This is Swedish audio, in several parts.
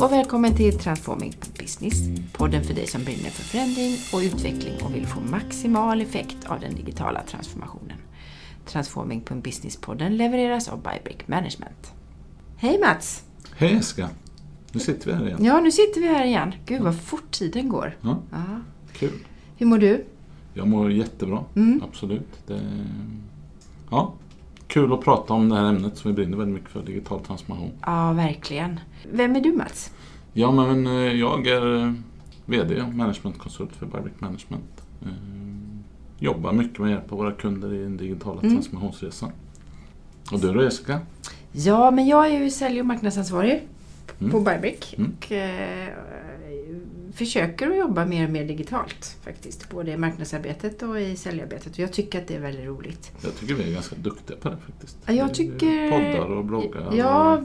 och välkommen till Transforming Business. Podden för dig som brinner för förändring och utveckling och vill få maximal effekt av den digitala transformationen. Transforming.business-podden levereras av Bybrick Management. Hej Mats! Hej Jessica! Nu sitter vi här igen. Ja, nu sitter vi här igen. Gud vad fort tiden går. Ja, Ja. kul. Hur mår du? Jag mår jättebra, Mm. absolut. Det, ja, kul att prata om det här ämnet som vi brinner väldigt mycket för, digital transformation. Ja, verkligen. Vem är du Mats? Ja, men eh, jag är eh, VD och managementkonsult för Bybrick Management. Eh, Jobbar mycket med att hjälpa våra kunder i den digitala Mm. transformationsresan. Och du då Jessica? Ja, men jag är ju sälj och marknadsansvarig Mm. på Bybrick Mm. och försöker att jobba mer och mer digitalt faktiskt. Både i marknadsarbetet och i säljarbetet. Och jag tycker att det är väldigt roligt. Jag tycker vi är ganska duktiga på det faktiskt. Ja, jag tycker- Poddar och bloggar. Ja,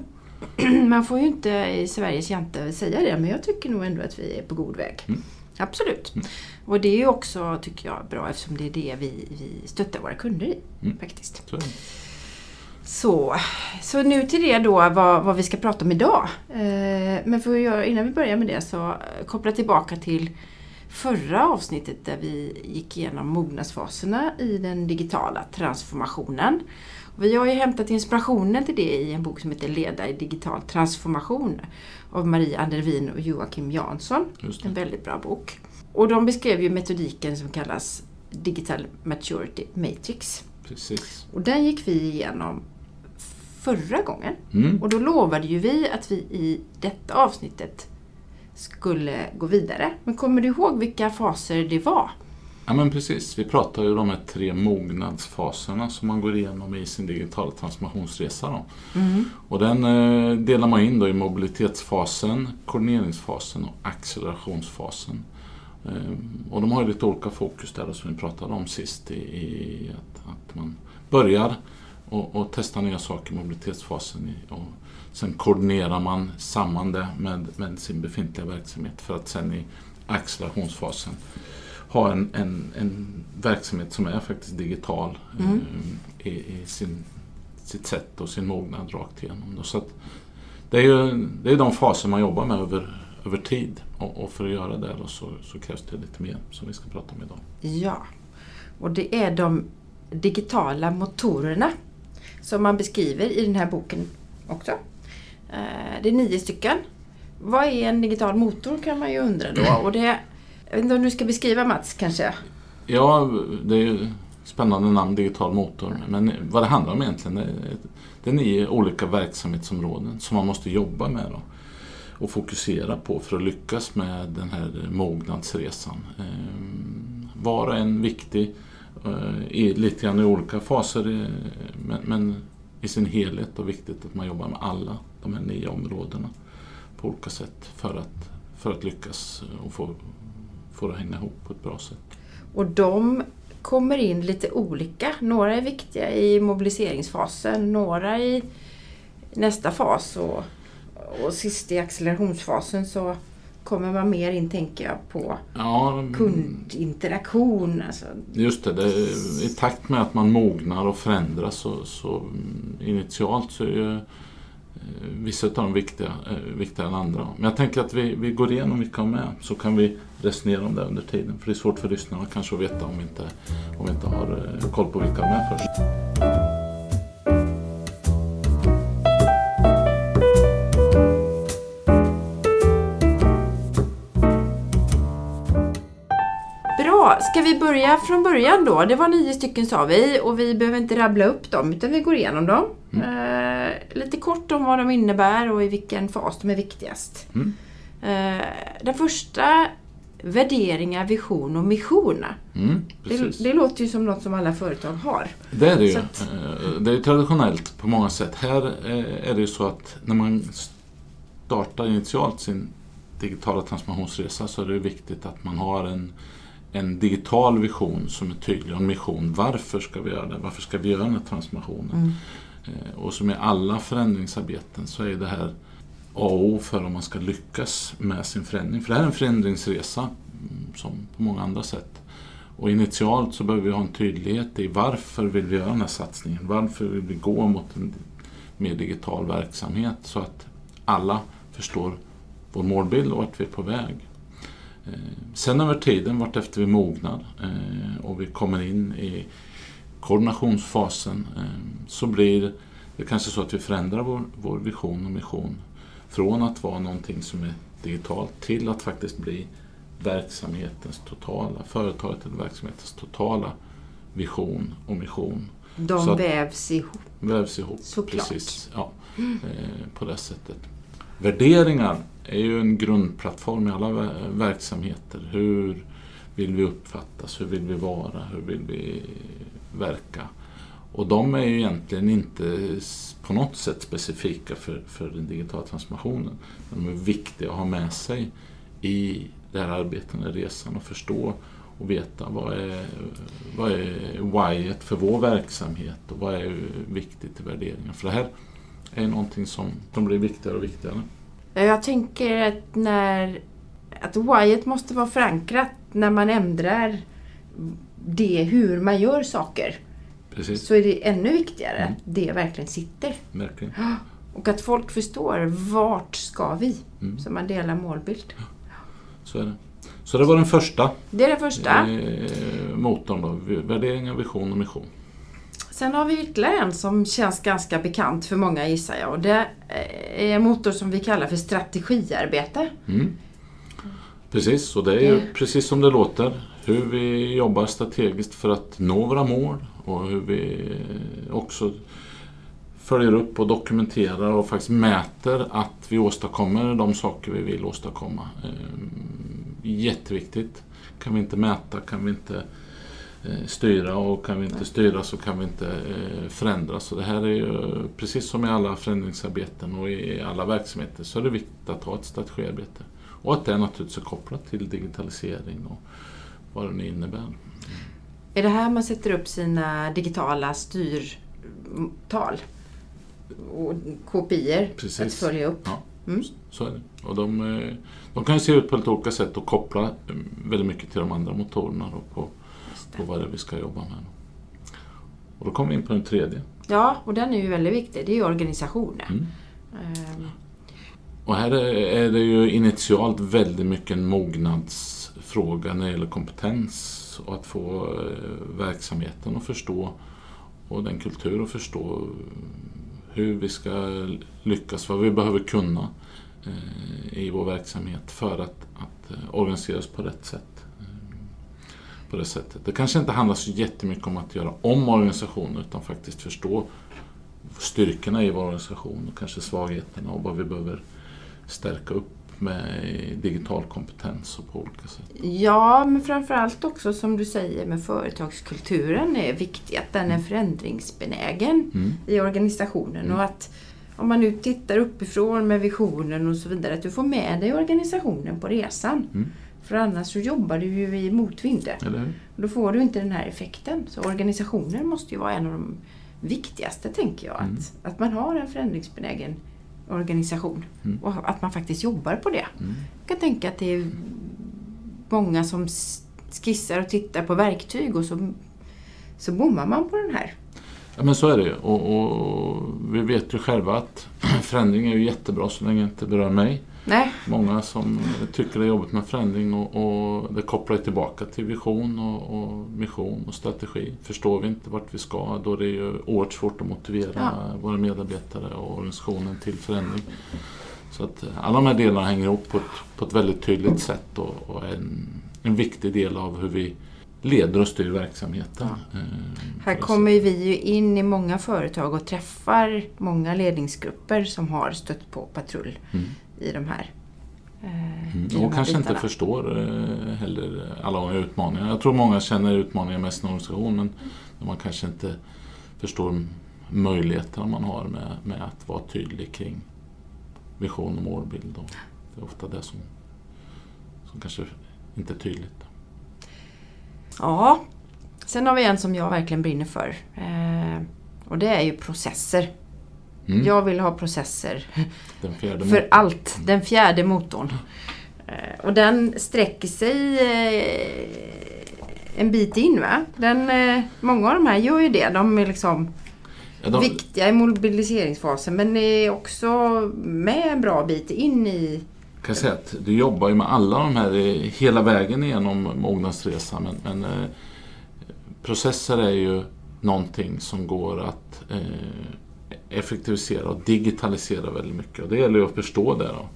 och, man får ju inte i Sveriges jante säga det, men jag tycker nog ändå att vi är på god väg. Mm. Absolut. Mm. Och det är ju också, tycker jag, bra eftersom det är det vi, vi stöttar våra kunder i. Mm. Faktiskt. så. Så, så nu till det då vad, vad vi ska prata om idag. Eh, men för göra, innan vi börjar med det så eh, koppla tillbaka till förra avsnittet där vi gick igenom mognadsfaserna i den digitala transformationen. Och vi har ju hämtat inspirationen till det i en bok som heter Leda i digital transformation av Marie Andervin och Joakim Jansson. En väldigt bra bok. Och de beskrev ju metodiken som kallas Digital Maturity Matrix. Precis. Och den gick vi igenom förra gången. Mm. Och då lovade ju vi att vi i detta avsnittet skulle gå vidare. Men kommer du ihåg vilka faser det var? Ja men precis, vi pratar ju om de här tre mognadsfaserna som man går igenom i sin digitala transformationsresa. Då. Och den eh, delar man in då i mobilitetsfasen, koordineringsfasen och accelerationsfasen. Eh, och de har ju lite olika fokus där som vi pratade om sist i, i att, att man börjar och, och testar nya saker i mobilitetsfasen i, och sen koordinerar man samman det med, med sin befintliga verksamhet för att sen i accelerationsfasen ha en, en, en verksamhet som är faktiskt digital Mm. eh, i, i sin, sitt sätt och sin mognad rakt igenom. Så det är ju det är de faser man jobbar med över, över tid och, och för att göra det då så, så krävs det lite mer som vi ska prata om idag. Ja, och det är de digitala motorerna som man beskriver i den här boken också. Eh, Det är nio stycken. Vad är en digital motor kan man ju undra då. Och det, jag vet inte om du ska beskriva Mats kanske? Ja, det är ju spännande namn, digital motor. Men vad det handlar om egentligen, det är, nio olika verksamhetsområden som man måste jobba med då, och fokusera på för att lyckas med den här mognadsresan. Ehm, Var och en viktig, Eh, i, lite grann i olika faser, eh, men, men i sin helhet och viktigt att man jobbar med alla de här nio områdena på olika sätt för att, för att lyckas eh, och få, få det att hänga ihop på ett bra sätt. Och de kommer in lite olika. Några är viktiga i mobiliseringsfasen, några i nästa fas och, och sist i accelerationsfasen så kommer man mer in, tänker jag, på Ja, kundinteraktion. Alltså, just det, det. I takt med att man mognar och förändras så, så mm, initialt så är ju eh, vissa av dem viktiga, eh, viktigare än andra. Men jag tänker att vi, vi går igenom vilka de är så kan vi resonera om det under tiden. För det är svårt för lyssnarna kanske att veta om vi inte, om vi inte har eh, koll på vilka de är först. Vi börja från början då? Det var nio stycken sa vi och vi behöver inte rabbla upp dem utan vi går igenom dem. Eh, lite kort om vad de innebär och i vilken fas de är viktigast. Mm. Eh, den första, värderingar, vision och mission. Mm, Det, det låter ju som något som alla företag har. Det är det ju. Att- Eh, Det är traditionellt på många sätt. Här eh, är det ju så att när man startar initialt sin digitala transformationsresa så är det viktigt att man har en, en digital vision som är tydlig en mission. Varför ska vi göra det? Varför ska vi göra den här transformationen? Mm. Eh, Och som i alla förändringsarbeten så är det här A och O för om man ska lyckas med sin förändring. För det här är en förändringsresa mm, som på många andra sätt. Och initialt så behöver vi ha en tydlighet i varför vill vi göra den här satsningen? Varför vill vi gå mot en mer digital verksamhet så att alla förstår vår målbild och vart vi är på väg. Eh, sen över tiden, vart efter vi mognar eh, och vi kommer in i koordinationsfasen eh, så blir det kanske så att vi förändrar vår, vår vision och mission från att vara någonting som är digitalt till att faktiskt bli verksamhetens totala, företaget eller verksamhetens totala vision och mission. De Så vävs ihop. Vävs ihop. Såklart. Precis, ja, eh, på det sättet. Värderingar är ju en grundplattform i alla verksamheter. Hur vill vi uppfattas? Hur vill vi vara? Hur vill vi verka? Och de är ju egentligen inte på något sätt specifika för, för den digitala transformationen. De är viktiga att ha med sig i det här arbetet, den här resan och förstå och veta vad är, vad är whyet för vår verksamhet och vad är viktigt i värderingar. För det här är någonting som, som blir viktigare och viktigare. Ja, Jag tänker att när att whyet måste vara förankrat när man ändrar det hur man gör saker. Precis, Så är det ännu viktigare Mm. att det verkligen sitter. verkligen. Och att folk förstår vart ska vi? Mm. Så man delar målbild. Så är det. Så det var den första Det är det första. eh, motorn då. Värderingar, vision och mission. Sen har vi ytterligare en som känns ganska bekant för många gissar jag. Och det är en motor som vi kallar för strategiarbete. Mm. Precis, och det är ju Det- precis som det låter. Hur vi jobbar strategiskt för att nå våra mål och hur vi också följer upp och dokumenterar och faktiskt mäter att vi åstadkommer de saker vi vill åstadkomma. Eh, Jätteviktigt. Kan vi inte mäta kan vi inte eh, styra och kan vi inte styra så kan vi inte eh, förändra. Så det här är ju precis som i alla förändringsarbeten och i alla verksamheter så är det viktigt att ha ett strategiarbete. Och att det naturligtvis är kopplat till digitalisering och vad det nu innebär. Är det här man sätter upp sina digitala styrtal? Och kopior Precis. att följa upp? Ja. Mm. Så är det. Och de, eh, de kan ju se ut på lite olika sätt och koppla eh, väldigt mycket till de andra motorerna då på, det. på vad det är vi ska jobba med. Och då kommer vi in på den tredje. Ja, och den är ju väldigt viktig. Det är ju organisationen. Mm. Ehm, Och här är det ju initialt väldigt mycket en mognadsfråga när det gäller kompetens och att få eh, verksamheten att förstå och den kultur att förstå hur vi ska lyckas, vad vi behöver kunna eh, i vår verksamhet för att, att eh, organisera oss på rätt sätt. På det sättet. Det kanske inte handlar så jättemycket om att göra om organisationen utan faktiskt förstå styrkorna i vår organisation och kanske svagheterna och vad vi behöver stärka upp med digital kompetens och på olika sätt. Ja, men framförallt också som du säger med företagskulturen är viktig. Att den är förändringsbenägen Mm. i organisationen. Mm. Och att om man nu tittar uppifrån med visionen och så vidare, att du får med dig organisationen på resan. Mm. För annars så jobbar du ju i motvind. Och Då får du inte den här effekten. Så organisationen måste ju vara en av de viktigaste, tänker jag. Mm. Att, att man har en förändringsbenägen organisation. Mm. Och att man faktiskt jobbar på det. Mm. Jag kan tänka att det är många som skissar och tittar på verktyg och så, så bommar man på den här. Ja men så är det ju. Och, och vi vet ju själva att förändring är ju jättebra så länge det inte berör mig. Nej, Många som tycker det är jobbigt med förändring och, och det kopplar tillbaka till vision och, och mission och strategi. Förstår vi inte vart vi ska då är det ju oerhört svårt att motivera Ja. våra medarbetare och organisationen till förändring. Så att alla de här delarna hänger ihop på ett, på ett väldigt tydligt sätt och, och är en, en viktig del av hur vi leder och styr verksamheten. Eh, här kommer vi ju in i många företag och träffar många ledningsgrupper som har stött på patrull Mm. I de här, Mm. i Och kanske inte bitarna. förstår eh, heller alla de här utmaningarna. Jag tror många känner utmaningar med sin organisation men man kanske inte förstår möjligheterna man har med, med att vara tydlig kring vision och målbild. Och det är ofta det som, som kanske inte är tydligt. Ja, sen har vi en som jag verkligen brinner för. Eh, och det är ju processer. Mm. Jag vill ha processer för motorn. allt. Den fjärde motorn. Eh, och den sträcker sig eh, en bit in va? Den, eh, många av de här gör ju det. De är liksom Ja, de, viktiga i mobiliseringsfasen men är också med en bra bit in i att du jobbar ju med alla de här hela vägen igenom mognadsresan. Men, men processer är ju någonting som går att eh, effektivisera och digitalisera väldigt mycket. Och det gäller ju att förstå det. Då.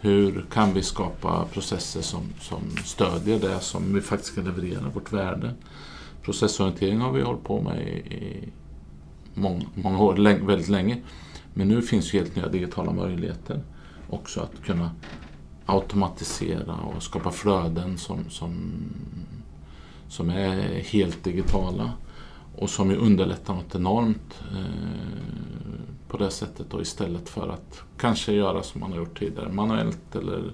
Hur kan vi skapa processer som, som stödjer det som vi faktiskt ska leverera, vårt värde. Processorientering har vi hållit på med i, i många, många år, länge, väldigt länge. Men nu finns ju helt nya digitala möjligheter också att kunna automatisera och skapa flöden som, som, som är helt digitala och som ju underlättar något enormt eh, på det sättet då, istället för att kanske göra som man har gjort tidigare, manuellt eller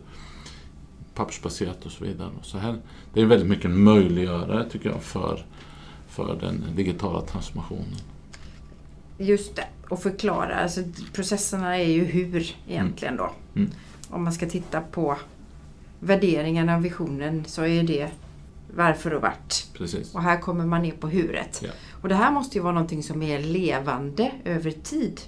pappersbaserat och så vidare. Så här, det är väldigt mycket en möjliggörare tycker jag för, för den digitala transformationen. Just det, och förklara. Alltså, processerna är ju hur egentligen då. Mm. Om man ska titta på värderingarna och visionen så är det varför och vart. Precis. Och här kommer man ner på huret. Ja. Och det här måste ju vara någonting som är levande över tid.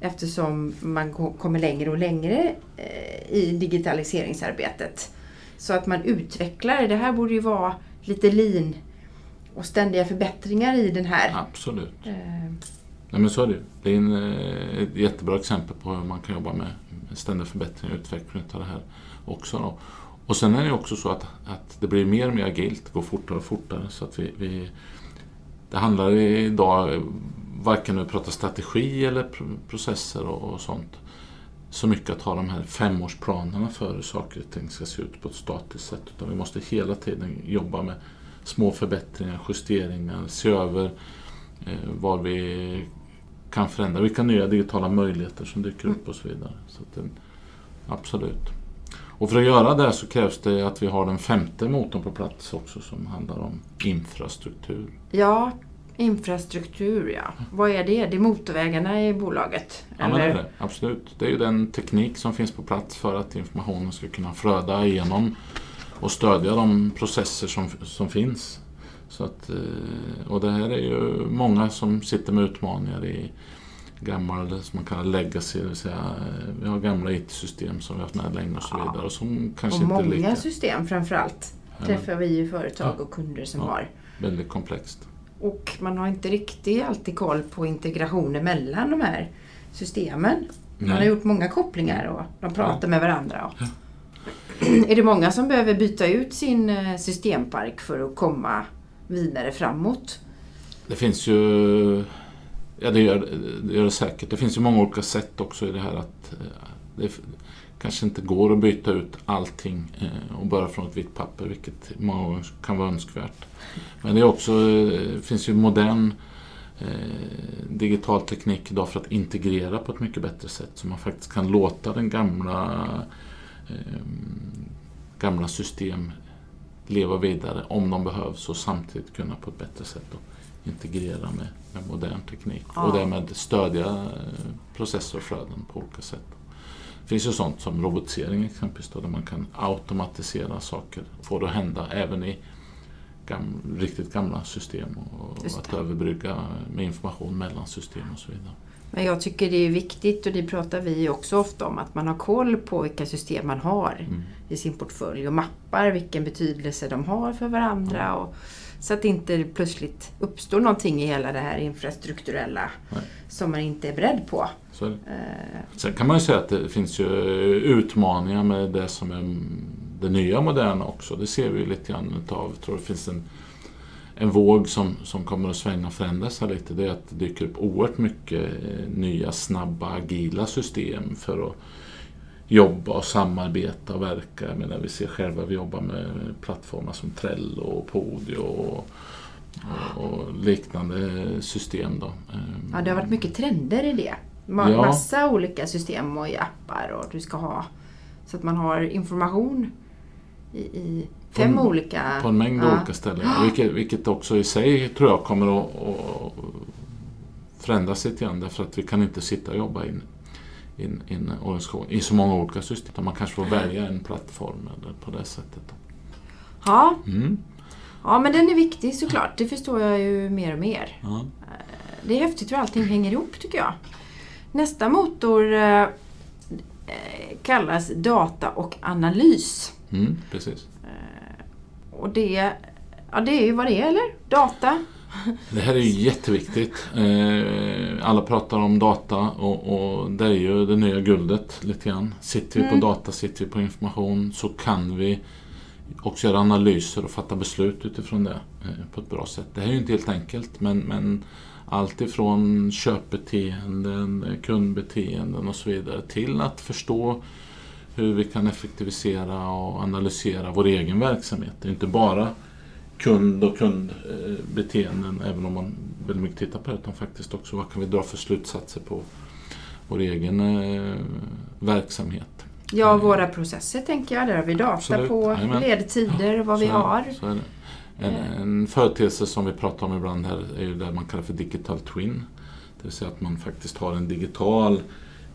Eftersom man kommer längre och längre eh, i digitaliseringsarbetet. Så att man utvecklar, det här borde ju vara lite lean och ständiga förbättringar i den här. Absolut. Eh. Nej, men så är det. Det är en, eh, ett jättebra exempel på hur man kan jobba med ständig förbättring och utveckling av det här också. Då. Och sen är det också så att, att det blir mer och mer agilt, går fortare och fortare. Så att vi, vi det handlar idag, varken när vi pratar strategi eller processer och, och sånt, så mycket att ha de här femårsplanerna för hur saker och ting ska se ut på ett statiskt sätt. Utan vi måste hela tiden jobba med små förbättringar, justeringar, se över eh, vad vi kan förändra, vilka nya digitala möjligheter som dyker upp och så vidare. Så att, absolut. Och för att göra det så krävs det att vi har den femte motorn på plats också som handlar om infrastruktur. Ja, infrastruktur ja. Vad är det? Det är motorvägarna i bolaget? Ja, men det är det. Absolut. Det är ju den teknik som finns på plats för att informationen ska kunna flöda igenom och stödja de processer som, som finns. Så att, eh, och det här är ju många som sitter med utmaningar i gammal, som man kallar legacy, det vill säga eh, vi har gamla IT-system som vi har haft med länge och så vidare. Och, som kanske och inte många lika... system framförallt träffar vi ju företag ja. och kunder som ja. har. Väldigt komplext. Och man har inte riktigt alltid koll på integrationer mellan de här systemen. Man Nej. har gjort många kopplingar och de pratar ja. med varandra. Och... Är det många som behöver byta ut sin eh, systempark för att komma vidare framåt? Det finns ju Ja, det gör, det gör det säkert. Det finns ju många olika sätt också i det här att eh, det kanske inte går att byta ut allting eh, och börja från ett vitt papper, vilket många gånger kan vara önskvärt. Men det är också, eh, det finns ju modern digital teknik idag för att integrera på ett mycket bättre sätt så man faktiskt kan låta den gamla, gamla system leva vidare om de behövs och samtidigt kunna på ett bättre sätt integrera med, med modern teknik ja. och därmed stödja eh, processer och flöden på olika sätt. Det finns ju sånt som robotisering exempelvis då, där man kan automatisera saker och få det att hända även i gam, riktigt gamla system och att överbrygga med information mellan system och så vidare. Men jag tycker det är viktigt och det pratar vi också ofta om att man har koll på vilka system man har mm. i sin portfölj och mappar vilken betydelse de har för varandra. Mm. Och, så att det inte plötsligt uppstår någonting i hela det här infrastrukturella Nej. som man inte är beredd på. Så. Eh. Sen kan man ju säga att det finns ju utmaningar med det som är det nya moderna också. Det ser vi lite grann utav. Tror det finns en, en våg som, som kommer att svänga och förändras här lite. Det är att det dyker upp oerhört mycket nya, snabba, agila system för att jobba och samarbeta och verka. Jag menar, vi ser själva, vi jobbar med plattformar som Trello och Podio och, och, och liknande system. Då. Ja, det har varit mycket trender i det. Ma ja. Massa olika system och appar och du ska ha så att man har information i, i fem på en, olika... På en mängd ja. olika ställen. Vilket, vilket också i sig tror jag kommer att, att förändras lite grann därför att vi kan inte sitta och jobba in i en, i en organisation i så många olika system. Man kanske får välja en plattform eller på det sättet. Ja. Mm. ja, men den är viktig såklart. Det förstår jag ju mer och mer. Ja. Det är häftigt hur allting hänger ihop tycker jag. Nästa motor eh, eh, kallas data och analys. Mm, precis. Och det, ja, det är ju vad det är, eller? Data. Det här är ju jätteviktigt. Eh, alla pratar om data och, och det är ju det nya guldet lite grann. Sitter vi på Mm. data, sitter vi på information så kan vi också göra analyser och fatta beslut utifrån det eh, på ett bra sätt. Det här är ju inte helt enkelt men, men allt ifrån köpbeteenden, kundbeteenden och så vidare till att förstå hur vi kan effektivisera och analysera vår egen verksamhet. Det är inte bara kund och kundbeteenden, även om man väldigt mycket tittar på det, utan faktiskt också vad kan vi dra för slutsatser på vår egen eh, verksamhet. Ja, våra processer tänker jag. Där har vi data Absolut. på Jajamän. ledtider, vad vi har. En, en företeelse som vi pratar om ibland här är ju det man kallar för digital twin. Det vill säga att man faktiskt har en digital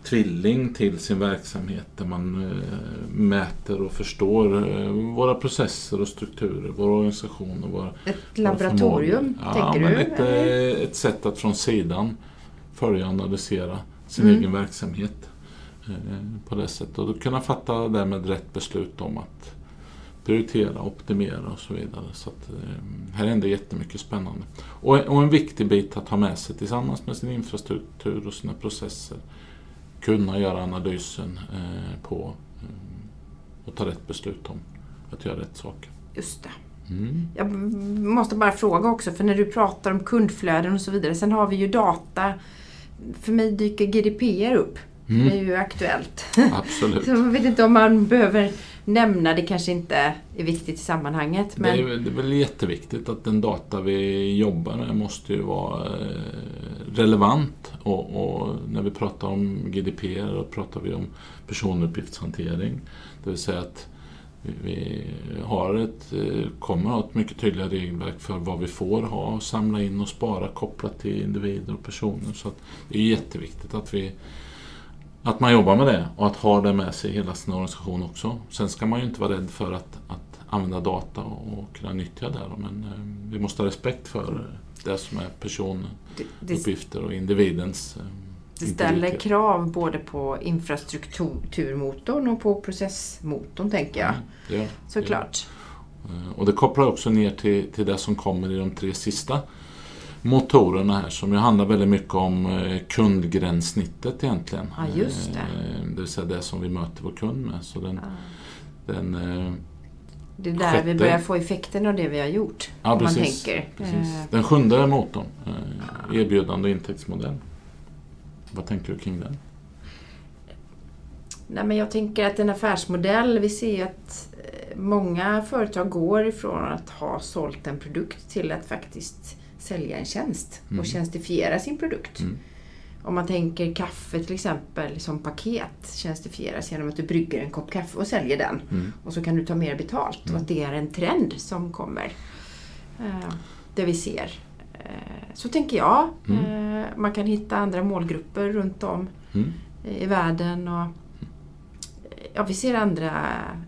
tvilling till sin verksamhet där man eh, mäter och förstår eh, våra processer och strukturer, vår organisation och våra Ett våra laboratorium, förmågor. ja, tänker du? Ett, eller? ett sätt att från sidan följa och analysera sin Mm. egen verksamhet eh, på det sättet. Och kunna fatta därmed rätt beslut om att prioritera, optimera och så vidare. Så att, här händer jättemycket spännande. Och, och en viktig bit att ha med sig tillsammans med sin infrastruktur och sina processer. Kunna göra analysen eh, på eh, och ta rätt beslut om att göra rätt saker. Just det. Mm. Jag måste bara fråga också, för när du pratar om kundflöden och så vidare. Sen har vi ju data. För mig dyker GDPR upp. Det är Mm. ju aktuellt. Absolut. Så jag vet inte om man behöver nämna, det kanske inte är viktigt i sammanhanget. Det, Men är, väl- det är väl jätteviktigt att den data vi jobbar med måste ju vara eh, relevant. Och, och när vi pratar om GDPR då pratar vi om personuppgiftshantering. Det vill säga att vi, har ett, eh, kommer ha ett mycket tydligare regelverk för vad vi får ha, samla in och spara kopplat till individer och personer. Så att det är jätteviktigt att vi att man jobbar med det och att ha det med sig i hela sin organisation också. Sen ska man ju inte vara rädd för att, att använda data och kunna nyttja det. Men eh, vi måste ha respekt för det som är personuppgifter och individens eh, det ställer krav både på infrastrukturmotorn och på processmotorn, tänker jag. Mm, det gör- Såklart. Eh, Och det kopplar också ner till, till det som kommer i de tre sista motorerna här som ju handlar väldigt mycket om eh, kundgränssnittet egentligen. Ja, just det. Eh, Det vill säga det som vi möter vår kund med. Så den, Ja. den, eh, Det är där vi Sjätte. börjar få effekten av det vi har gjort. Ja, precis. man tänker. precis. Den sjunde motorn, erbjudande och intäktsmodell. Vad tänker du kring den? Nej, men jag tänker att en affärsmodell, vi ser ju att många företag går ifrån att ha sålt en produkt till att faktiskt sälja en tjänst Mm. och tjänstifiera sin produkt. Mm. Om man tänker kaffe till exempel som paket tjänstifieras genom att du brygger en kopp kaffe och säljer den. Mm. Och så kan du ta mer betalt och Mm. att det är en trend som kommer. Eh, det vi ser. Eh, så tänker jag. Mm. Eh, man kan hitta andra målgrupper runt om Mm. i världen. Och, ja, vi ser andra...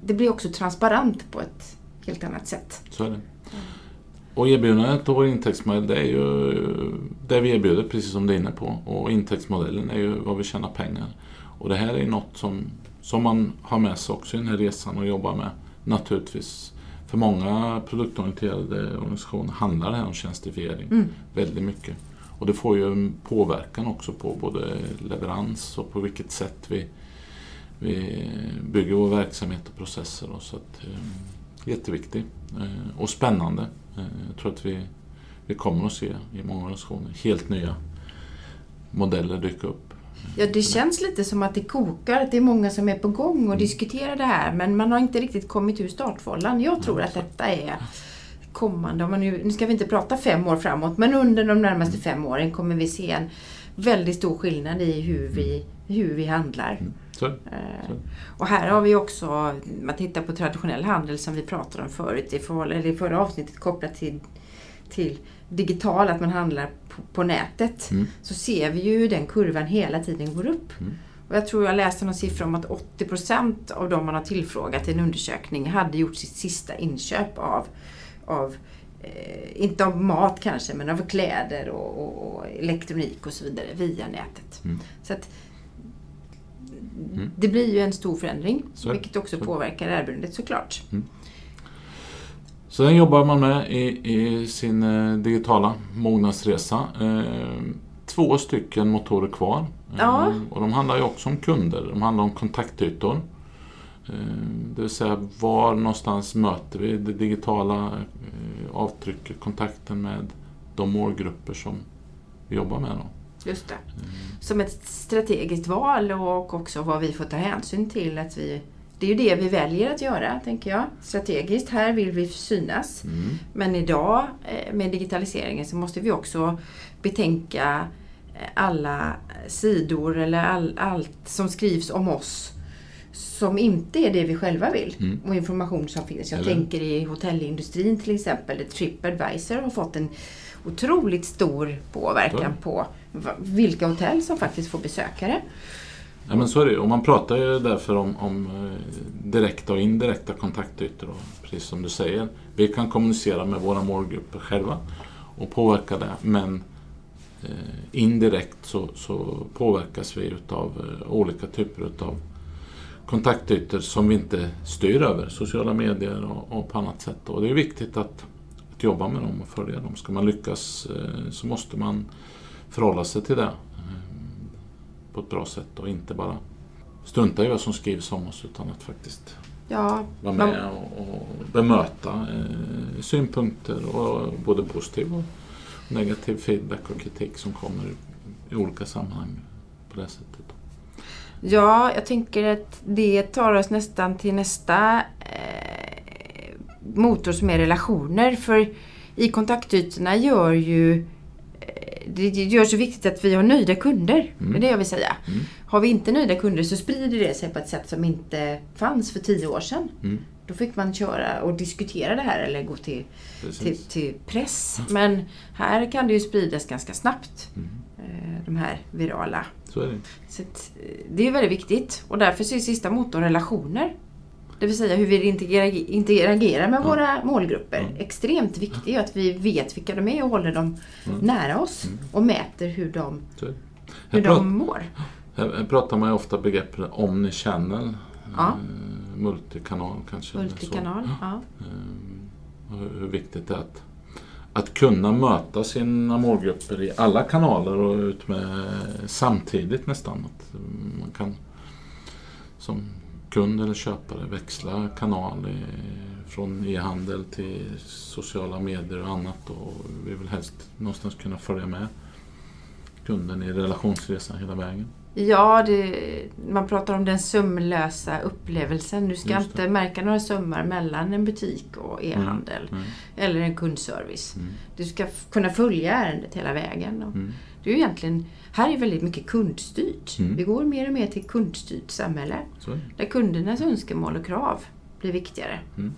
Det blir också transparent på ett helt annat sätt. Så är det. Och erbjudandet och vår intäktsmodell det är ju det vi erbjuder, precis som du är inne på. Och intäktsmodellen är ju vad vi tjänar pengar. Och det här är något som, som man har med sig också i den här resan och jobbar med. Naturligtvis. För många produktorienterade organisationer handlar det här om tjänstifiering Mm. väldigt mycket. Och det får ju en påverkan också på både leverans och på vilket sätt vi, vi bygger vår verksamhet och processer. Och så att, eh, jätteviktig eh, och spännande. Eh, jag tror att vi, vi kommer att se i många organisationer helt nya modeller dyka upp. Ja, det känns lite som att det kokar, att det är många som är på gång och Mm. diskuterar det här. Men man har inte riktigt kommit ur startfållan. Jag tror att detta är kommande. Om man nu, nu ska vi inte prata fem år framåt, men under de närmaste fem åren kommer vi se en väldigt stor skillnad i hur vi, hur vi handlar. Mm. Så, Eh, Så. Och här har vi också, man tittar på traditionell handel som vi pratade om förut i, förhåll- eller i förra avsnittet kopplat till, till digital, att man handlar på, på nätet. mm. Så ser vi ju hur den kurvan hela tiden går upp. Mm. Och jag tror jag läste någon siffra om att 80% av de man har tillfrågat i en undersökning hade gjort sitt sista inköp av, av eh, inte av mat kanske, men av kläder och, och, och elektronik och så vidare via nätet. Mm. Så att det blir ju en stor förändring. Så vilket också Så. påverkar erbjudandet såklart. Så den jobbar man med i, i sin eh, digitala mognadsresa. Eh, två stycken motorer kvar. Eh, Ja. Och de handlar ju också om kunder. De handlar om kontaktytor. Eh, det vill säga var någonstans möter vi det digitala avtrycket, kontakten med de målgrupper som vi jobbar med. Då. Just det. Som ett strategiskt val och också vad vi får ta hänsyn till. att vi Det är ju det vi väljer att göra, tänker jag. Strategiskt, här vill vi synas. Mm. Men idag eh, med digitaliseringen så måste vi också betänka eh, alla sidor eller all, allt som skrivs om oss som inte är det vi själva vill Mm. och information som finns. Jag Eller- tänker i hotellindustrin till exempel där Tripadvisor har fått en otroligt stor påverkan på vilka hotell som faktiskt får besökare. Ja, men så är det ju. Och man pratar ju därför om, om eh, direkta och indirekta kontaktytor. Och precis som du säger, vi kan kommunicera med våra målgrupper själva och påverka det. Men eh, indirekt så, så påverkas vi utav eh, olika typer utav kontaktytor som vi inte styr över, sociala medier och, och på annat sätt. Och det är viktigt att, att jobba med dem och följa dem. Ska man lyckas eh, så måste man förhålla sig till det eh, på ett bra sätt och inte bara strunta i vad som skrivs om oss utan att faktiskt Ja, vara man- med och, och bemöta eh, synpunkter och både positiv och negativ feedback och kritik som kommer i olika sammanhang på det sättet. Ja, jag tänker att det tar oss nästan till nästa eh, motor som är relationer. För i kontaktytorna gör ju det gör så viktigt att vi har nöjda kunder. Mm. Det är det jag vill säga. Mm. Har vi inte nöjda kunder så sprider det sig på ett sätt som inte fanns för tio år sedan. Mm. Då fick man köra och diskutera det här eller gå till, till, till press. Men här kan det ju spridas ganska snabbt. Mm. eh, De här virala Så är det. så eh, det är väldigt viktigt och därför så är sista motorn relationer. Det vill säga hur vi interagerar, med våra målgrupper. Extremt viktigt att vi vet vilka de är och håller dem Mm. nära oss Mm. och mäter hur de, är hur de mår. här, pratar man ju ofta begreppet omnichannel. Ja. Eh, multikanal kanske. Multikanal. Ja. Eh, hur viktigt det är att, att kunna möta sina målgrupper i alla kanaler och ut med samtidigt nästan. Att man kan som kund eller köpare växla kanal från e-handel till sociala medier och annat. Och vi vill helst någonstans kunna följa med kunden i relationsresan hela vägen. Ja, det, man pratar om den sömlösa upplevelsen. Du ska inte märka några sömmar mellan en butik och e-handel Mm. eller en kundservice. Mm. Du ska kunna följa ärendet hela vägen. Mm. Det är ju egentligen, här är väldigt mycket kundstyrt. Mm. Vi går mer och mer till kundstyrt samhälle. Så. Där kundernas önskemål och krav blir viktigare. Mm.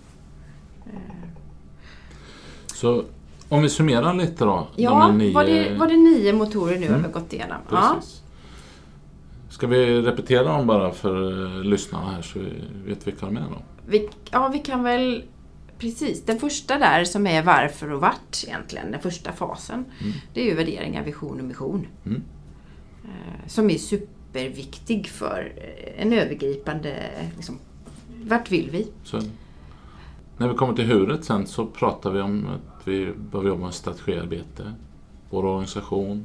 Så om vi summerar lite då. de Ja, här nio, var, det, var det nio motorer nu Mm. har vi gått igenom? Ja. Ska vi repetera dem bara för eh, lyssnarna här så vi vet vilka de är då? Vi, ja, vi kan väl... Precis, den första där som är varför och vart egentligen, den första fasen. Mm. Det är ju värderingar, vision och mission. Mm. Eh, Som är superviktig för eh, en övergripande... Liksom, vart vill vi? Så. När vi kommer till huret sen så pratar vi om att vi behöver jobba med strategiarbete, vår organisation,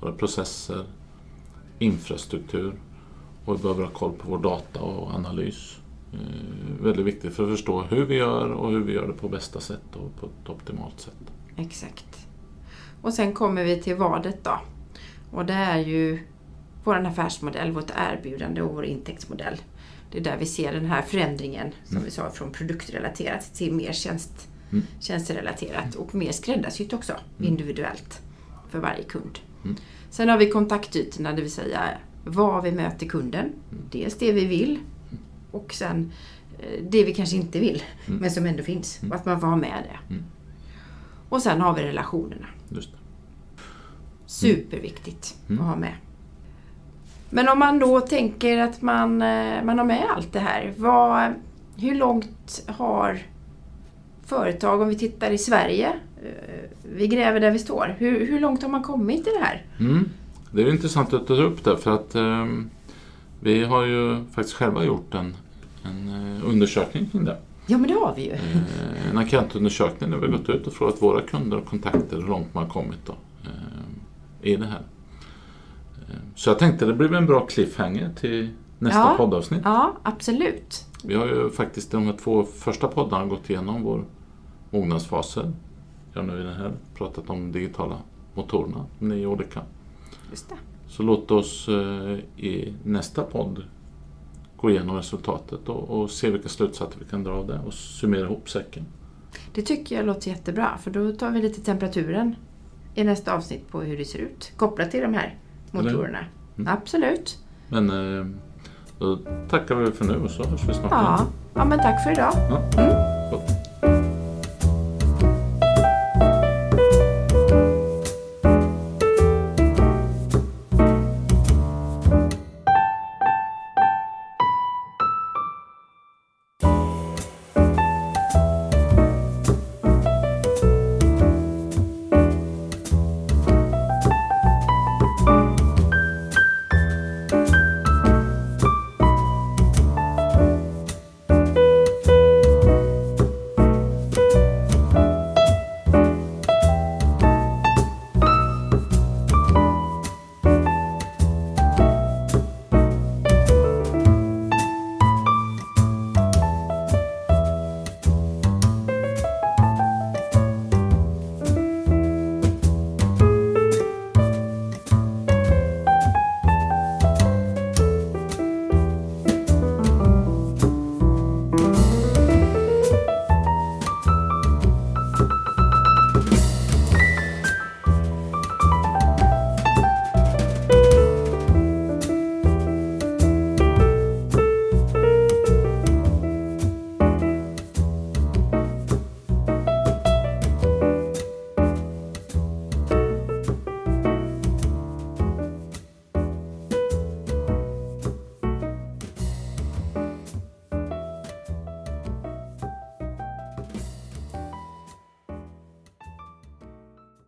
våra processer, infrastruktur och vi behöver ha koll på vår data och analys. Eh, väldigt viktigt för att förstå hur vi gör och hur vi gör det på bästa sätt och på ett optimalt sätt. Exakt. Och sen kommer vi till vadet då. Och det är ju vår affärsmodell, vårt erbjudande och vår intäktsmodell. Det är där vi ser den här förändringen, som Mm. vi sa, från produktrelaterat till mer tjänst, Mm. tjänsterelaterat och mer skräddarsytt också, Mm. individuellt för varje kund. Mm. Sen har vi kontaktytorna, det vill säga var vi möter kunden. Mm. Dels det vi vill och sen eh, det vi kanske inte vill, Mm. men som ändå finns. Mm. Och att man ha med det. Mm. Och sen har vi relationerna. Just det. Superviktigt Mm. att ha med. Men om man då tänker att man, eh, man har med allt det här. Vad, hur långt har företag, om vi tittar i Sverige, eh, vi gräver där vi står. Hur, hur långt har man kommit i det här? Mm. Det är intressant att ta upp det för att ehm, Vi har ju faktiskt själva gjort en, en eh, undersökning kring det. Ja, men det har vi ju. Eh, En enkätundersökning där vi har gått ut och frågat våra kunder och kontakter hur långt man har kommit då, eh, i det här. Eh, Så jag tänkte det blir en bra cliffhanger till nästa Ja. poddavsnitt. Ja, absolut. Vi har ju faktiskt de här två första poddarna gått igenom vår mognadsfaser. Jag nu den här pratat om digitala motorerna, nio olika. Just det. Så låt oss eh, i nästa podd gå igenom resultatet och, och se vilka slutsatser vi kan dra av det och summera ihop säcken. Det tycker jag låter jättebra, för då tar vi lite temperaturen i nästa avsnitt på hur det ser ut, kopplat till de här motorerna. Mm. Absolut. Men eh, då tackar vi för nu och så hörs vi snart. Ja. ja, men tack för idag. Ja. Mm.